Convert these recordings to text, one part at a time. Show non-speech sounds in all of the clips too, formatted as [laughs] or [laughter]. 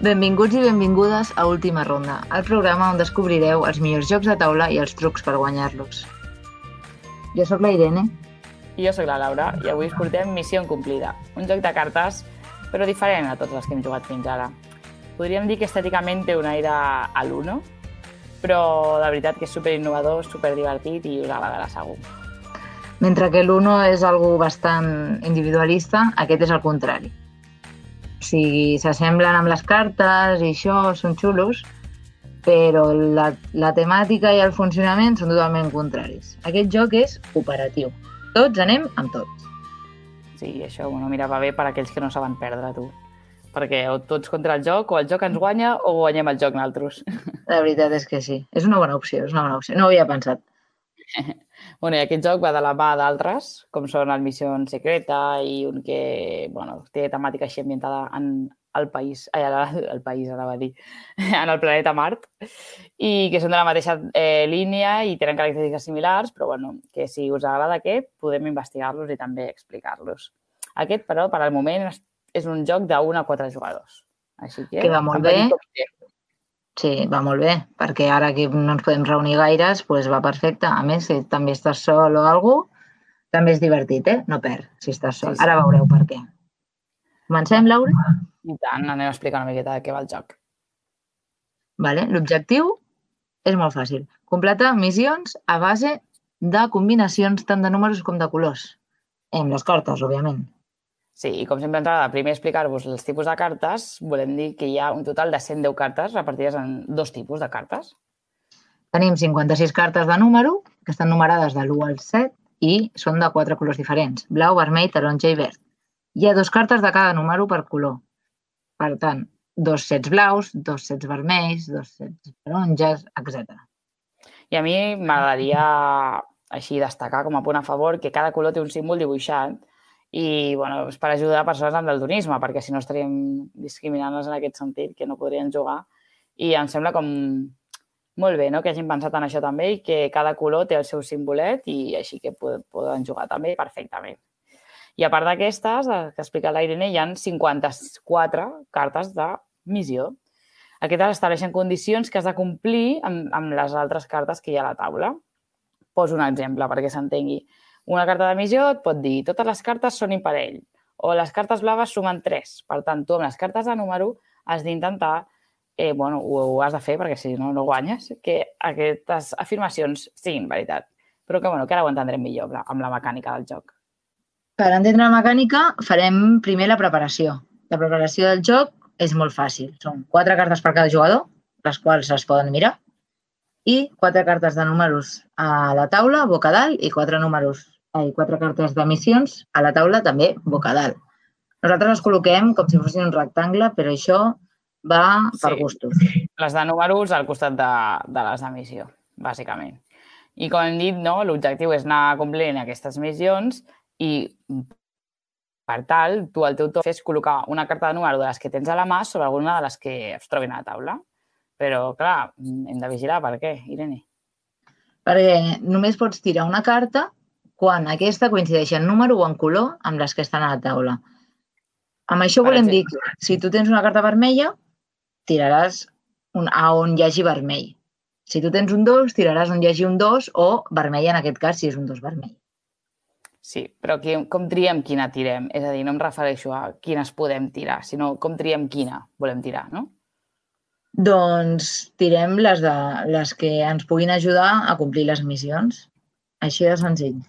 Benvinguts i benvingudes a Última Ronda, el programa on descobrireu els millors jocs de taula i els trucs per guanyar-los. Jo sóc la Irene. I jo sóc la Laura i avui us portem Missió Incomplida, un joc de cartes però diferent a tots els que hem jugat fins ara. Podríem dir que estèticament té un aire a l'Uno, però de veritat que és super innovador, super divertit i us agradarà segur. Mentre que l'Uno és algo bastant individualista, aquest és el contrari. O sigui, s'assemblen amb les cartes i això, són xulos, però la, la temàtica i el funcionament són totalment contraris. Aquest joc és cooperatiu. Tots anem amb tots. Sí, això bueno, mira, va bé per aquells que no saben perdre, tu. Perquè o tots contra el joc, o el joc ens guanya, o guanyem el joc nosaltres. La veritat és que sí. És una bona opció, és una bona opció. No ho havia pensat. [laughs] Bueno, i aquest joc va de la mà d'altres, com són el Missió Secreta i un que bueno, té temàtica així ambientada en el país, ai, el, el país, anava a dir, [laughs] en el planeta Mart, i que són de la mateixa eh, línia i tenen característiques similars, però bueno, que si us agrada aquest, podem investigar-los i també explicar-los. Aquest, però, per al moment és, un joc d'un a quatre jugadors. Així que... Que va molt bé. Sí, va molt bé, perquè ara que no ens podem reunir gaires, doncs va perfecte. A més, si també estàs sol o alguna també és divertit, eh? No perd, si estàs sol. Sí, sí. Ara veureu per què. Comencem, Laura? I tant, anem a explicar una miqueta de què va el joc. Vale. L'objectiu és molt fàcil. Completar missions a base de combinacions tant de números com de colors. Amb les cartes, òbviament. Sí, i com sempre ens agrada primer explicar-vos els tipus de cartes, volem dir que hi ha un total de 110 cartes repartides en dos tipus de cartes. Tenim 56 cartes de número, que estan numerades de l'1 al 7 i són de quatre colors diferents, blau, vermell, taronja i verd. Hi ha dues cartes de cada número per color. Per tant, dos sets blaus, dos sets vermells, dos sets taronges, etc. I a mi m'agradaria així destacar com a punt a favor que cada color té un símbol dibuixat i bueno, és per ajudar a persones amb daltonisme, perquè si no estaríem discriminant-les en aquest sentit, que no podrien jugar. I em sembla com molt bé no? que hagin pensat en això també i que cada color té el seu simbolet i així que poden jugar també perfectament. I a part d'aquestes, que ha explicat la Irene, hi ha 54 cartes de missió. Aquestes estableixen condicions que has de complir amb, amb les altres cartes que hi ha a la taula. Poso un exemple perquè s'entengui. Una carta de missió et pot dir totes les cartes són imparell o les cartes blaves sumen 3. Per tant, tu amb les cartes de número has d'intentar, eh, bueno, ho, ho has de fer perquè si no, no guanyes, que aquestes afirmacions siguin veritat. Però que, bueno, que ara ho entendrem millor amb la mecànica del joc. Per entendre la mecànica, farem primer la preparació. La preparació del joc és molt fàcil. Són quatre cartes per cada jugador, les quals es poden mirar, i quatre cartes de números a la taula, boca dalt, i quatre números i quatre cartes de missions a la taula també boca dalt. Nosaltres les col·loquem com si fossin un rectangle, però això va per Sí. gustos. Les de números al costat de, de les de missió, bàsicament. I com hem dit, no, l'objectiu és anar complint aquestes missions i per tal, tu al teu torn fes col·locar una carta de número de les que tens a la mà sobre alguna de les que es trobin a la taula. Però, clar, hem de vigilar per què, Irene? Perquè només pots tirar una carta quan aquesta coincideix en número o en color amb les que estan a la taula. Amb això Per volem dir exemple. que si tu tens una carta vermella, tiraràs un, a on hi hagi vermell. Si tu tens un 2, tiraràs on hi hagi un 2 o vermell en aquest cas si és un 2 vermell. Sí, però qui, com triem quina tirem? És a dir, no em refereixo a quines podem tirar, sinó com triem quina volem tirar, no? Doncs tirem les, de, les que ens puguin ajudar a complir les missions. Així de senzill.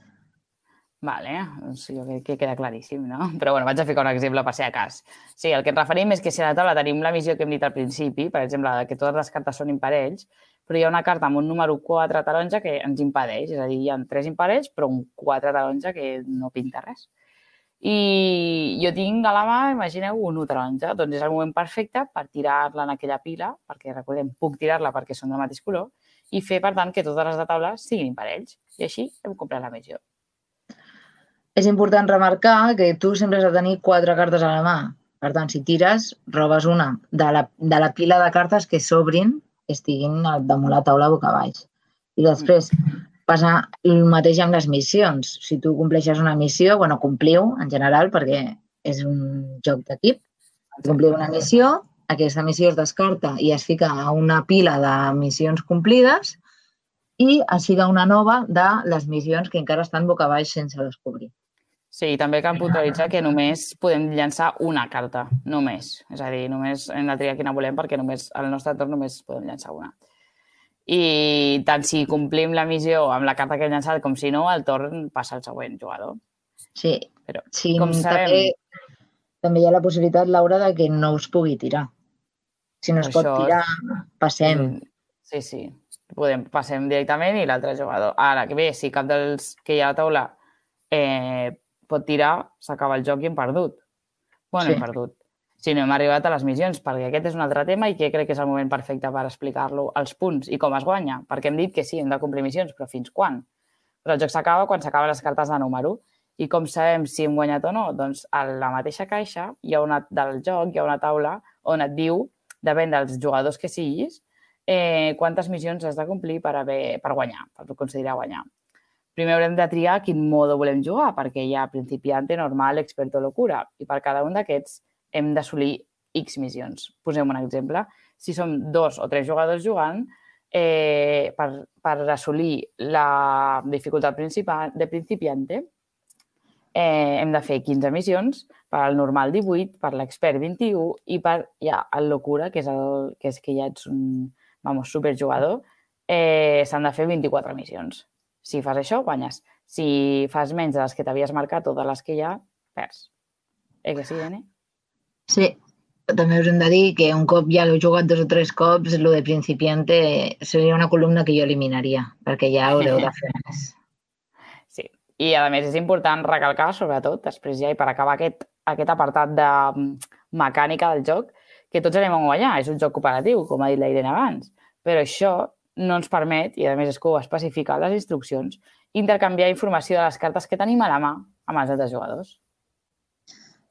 Vale, doncs jo crec que queda claríssim, no? [laughs] Però bueno, vaig a ficar un exemple per si a cas. Sí, el que ens referim és que si a la taula tenim la missió que hem dit al principi, per exemple, que totes les cartes són imparells, però hi ha una carta amb un número 4 taronja que ens impedeix, és a dir, hi ha tres imparells, però un 4 taronja que no pinta res. i jo tinc a la mà, imagineu, un 1 taronja. Doncs és el moment perfecte per tirar-la en aquella pila, perquè recordem, puc tirar-la perquè són del mateix color, i fer, per tant, que totes les de taula siguin parells. I així hem comprat la missió. És important remarcar que tu sempre has de tenir quatre cartes a la mà. Per tant, si tires, robes una de la, de la pila de cartes que s'obrin, que estiguin damunt la taula boca baix. I després, passa el mateix amb les missions. Si tu compleixes una missió, bueno, compliu en general perquè és un joc d'equip. Compliu una missió, aquesta missió es descarta i es fica a una pila de missions complides i es fica una nova de les missions que encara estan boca baix sense descobrir. Sí, també cal puntualitzar que només podem llançar una carta, només. És a dir, només hem de triar quina volem perquè només al nostre torn només podem llançar una i tant si complim la missió amb la carta que hem llançat com si no, el torn passa al següent jugador. Sí, Però, sí com sabem... també, també hi ha la possibilitat, Laura, de que no us pugui tirar. Si no es Això... pot tirar, passem. Sí, sí. Podem, passem directament i l'altre jugador. Ara, que bé, si cap dels que hi ha a la taula eh, pot tirar, s'acaba el joc i hem perdut. Bueno, sí. hem perdut si no hem arribat a les missions, perquè aquest és un altre tema i que crec que és el moment perfecte per explicar-lo, els punts i com es guanya, perquè hem dit que sí, hem de complir missions, però fins quan? Però el joc s'acaba quan s'acaben les cartes de número. I com sabem si hem guanyat o no? Doncs a la mateixa caixa hi ha una, del joc, hi ha una taula on et diu, depèn dels jugadors que siguis, eh, quantes missions has de complir per, haver, per guanyar, per considerar guanyar. Primer haurem de triar quin modo volem jugar, perquè hi ha principiante, normal, experto, locura. I per cada un d'aquests hem d'assolir X missions. Posem un exemple. Si som dos o tres jugadors jugant, eh, per, per assolir la dificultat principal de principiante, eh, hem de fer 15 missions, per al normal 18, per l'expert 21 i per ja el locura, que és, el, que, és que ja ets un vamos, superjugador, eh, s'han de fer 24 missions. Si fas això, guanyes. Si fas menys de les que t'havies marcat o de les que hi ha, perds. Eh que sí, Dani? Sí, també us hem de dir que un cop ja l'heu jugat dos o tres cops, el de principiante seria una columna que jo eliminaria, perquè ja haureu de fer [laughs] més. Sí, i a més és important recalcar, sobretot, després ja i per acabar aquest, aquest apartat de mm, mecànica del joc, que tots anem a guanyar. És un joc cooperatiu, com ha dit la Irene abans. Però això no ens permet, i a més és que ho especifica les instruccions, intercanviar informació de les cartes que tenim a la mà amb els altres jugadors.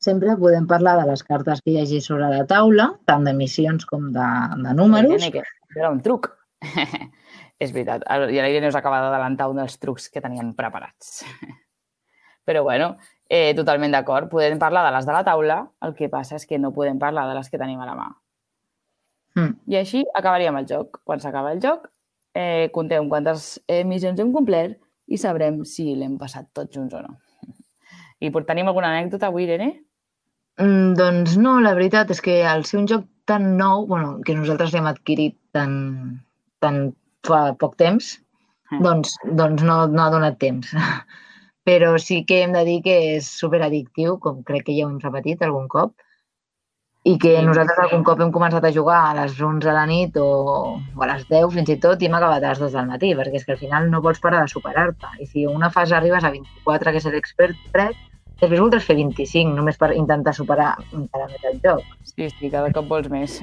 Sempre podem parlar de les cartes que hi hagi sobre la taula, tant de missions com de, de números. Que era un truc. [laughs] és veritat. I la Irene us acaba d'adelantar un dels trucs que teníem preparats. [laughs] Però, bueno, eh, totalment d'acord. Podem parlar de les de la taula, el que passa és que no podem parlar de les que tenim a la mà. Mm. I així acabaríem el joc. Quan s'acaba el joc, eh, contem quantes eh, missions hem complert i sabrem si l'hem passat tots junts o no. I tenim alguna anècdota avui, Irene? Mm, doncs no, la veritat és que al ser un joc tan nou, bueno, que nosaltres l'hem adquirit tan, tan fa poc temps, mm. doncs, doncs no, no ha donat temps. [laughs] Però sí que hem de dir que és superaddictiu, com crec que ja ho hem repetit algun cop, i que nosaltres algun cop hem començat a jugar a les 11 de la nit o, o a les 10 fins i tot i hem acabat a les 2 del matí, perquè és que al final no vols parar de superar-te. I si una fase arribes a 24, que és l'expert prec, Després voldràs fer 25, només per intentar superar encara més el joc. Sí, sí, cada cop vols més.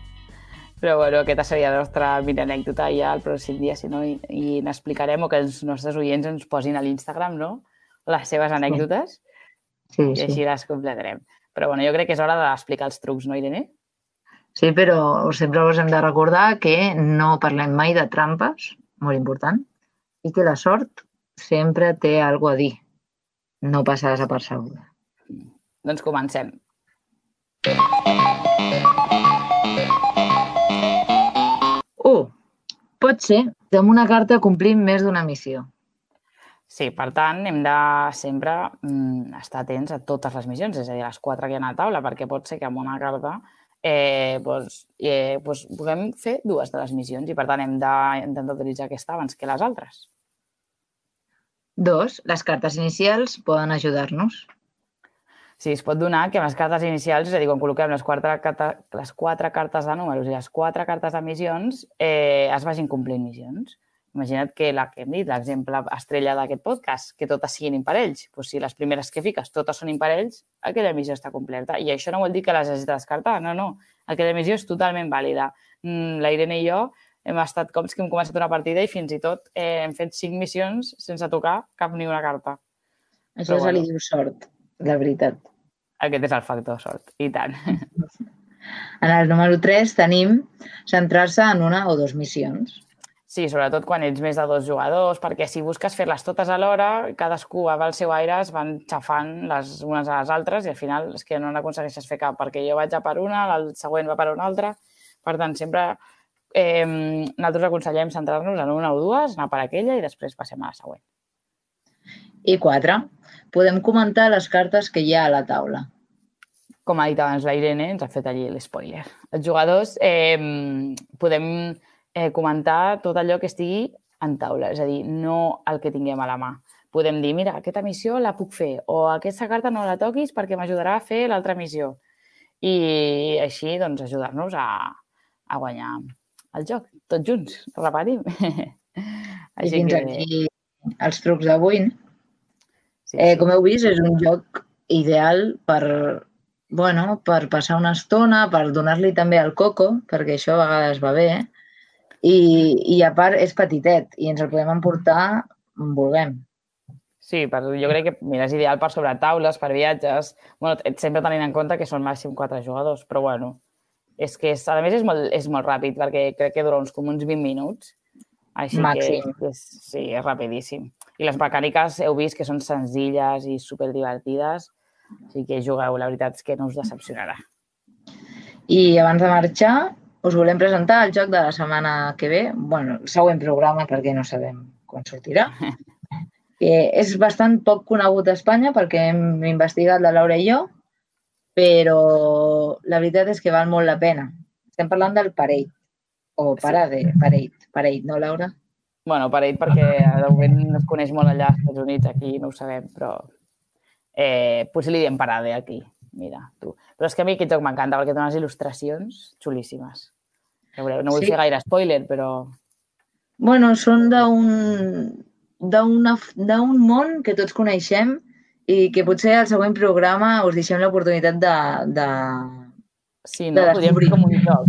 [laughs] Però bueno, aquesta seria la nostra mini anècdota ja el pròxim dia, si no, i, i n'explicarem o que els nostres oients ens posin a l'Instagram, no?, les seves anècdotes sí. Sí, i així sí. les completarem. Però bueno, jo crec que és hora d'explicar els trucs, no, Irene? Sí, però sempre us hem de recordar que no parlem mai de trampes, molt important, i que la sort sempre té alguna a dir no passa desapercebuda. Doncs comencem. Uh, Pot ser que amb una carta complim més d'una missió. Sí, per tant, hem de sempre mm, estar atents a totes les missions, és a dir, les quatre que hi ha a la taula, perquè pot ser que amb una carta eh, doncs, eh, doncs puguem fer dues de les missions i, per tant, hem d'intentar utilitzar aquesta abans que les altres. Dos, les cartes inicials poden ajudar-nos. Sí, es pot donar que amb les cartes inicials, és a dir, quan col·loquem les quatre, carta, les quatre cartes de números i les quatre cartes de missions, eh, es vagin complint missions. Imagina't que la que hem dit, l'exemple estrella d'aquest podcast, que totes siguin imparells. Pues si les primeres que fiques totes són imparells, aquella missió està completa. I això no vol dir que les hagis de descartar, no, no. Aquella missió és totalment vàlida. Mm, la Irene i jo hem estat cops que hem començat una partida i fins i tot eh, hem fet cinc missions sense tocar cap ni una carta. Això Però li bueno. diu sort, de veritat. Aquest és el factor sort, i tant. [laughs] En el número 3 tenim centrar-se en una o dues missions. Sí, sobretot quan ets més de dos jugadors, perquè si busques fer-les totes alhora, cadascú va al seu aire, es van xafant les unes a les altres i al final és que no n'aconsegueixes fer cap, perquè jo vaig a per una, el següent va per una altra. Per tant, sempre eh, nosaltres aconsellem centrar-nos en una o dues, anar per aquella i després passem a la següent. I 4. Podem comentar les cartes que hi ha a la taula. Com ha dit abans la Irene, ens ha fet allí l'espoiler. Els jugadors eh, podem eh, comentar tot allò que estigui en taula, és a dir, no el que tinguem a la mà. Podem dir, mira, aquesta missió la puc fer, o aquesta carta no la toquis perquè m'ajudarà a fer l'altra missió. I així, doncs, ajudar-nos a, a guanyar el joc, tots junts, repetim. [laughs] I fins aquí els trucs d'avui. sí, Eh, sí. com heu vist, és un joc ideal per, bueno, per passar una estona, per donar-li també el coco, perquè això a vegades va bé, i, i a part és petitet i ens el podem emportar on vulguem. Sí, per, jo crec que mira, és ideal per sobre taules, per viatges, bueno, sempre tenint en compte que són màxim quatre jugadors, però bueno, és que és, a més és molt, és molt ràpid perquè crec que dura uns, com uns 20 minuts, així Màxim. que és, sí, és rapidíssim. I les mecàniques heu vist que són senzilles i superdivertides, així que jugueu, la veritat és que no us decepcionarà. I abans de marxar, us volem presentar el joc de la setmana que ve, bueno, el següent programa perquè no sabem quan sortirà. [laughs] Que és bastant poc conegut a Espanya perquè hem investigat la Laura i jo, però la veritat és que val molt la pena. Estem parlant del Parade, o Parade, Parade, Parade, no, Laura? bueno, per ell, perquè de moment no es coneix molt allà als Estats Units, aquí no ho sabem, però eh, potser li diem parada aquí. Mira, tu. Però és que a mi aquest joc m'encanta perquè té unes il·lustracions xulíssimes. No vull Sí. fer gaire spoiler, però Bueno, són d'un d'un món que tots coneixem i que potser al següent programa us deixem l'oportunitat de, de... sí, no? De Podríem fer com un joc.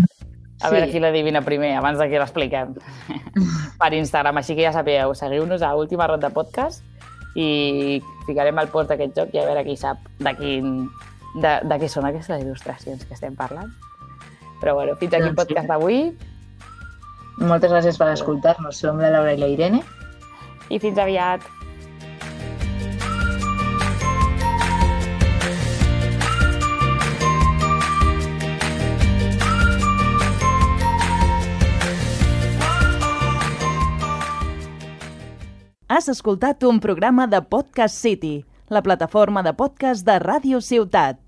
A Sí. veure qui l'adivina primer, abans de que l'expliquem. [laughs] per Instagram, així que ja sapigueu, seguiu-nos a Última Ronda Podcast i ficarem el post d'aquest joc i a veure qui sap de, quin, de, de què són aquestes il·lustracions que estem parlant. Però bueno, fins aquí el Doncs podcast d'avui Moltes gràcies per escoltar-nos. Som la Laura i la Irene. i fins aviat. Has escoltat un programa de Podcast City, la plataforma de podcast de Ràdio Ciutat.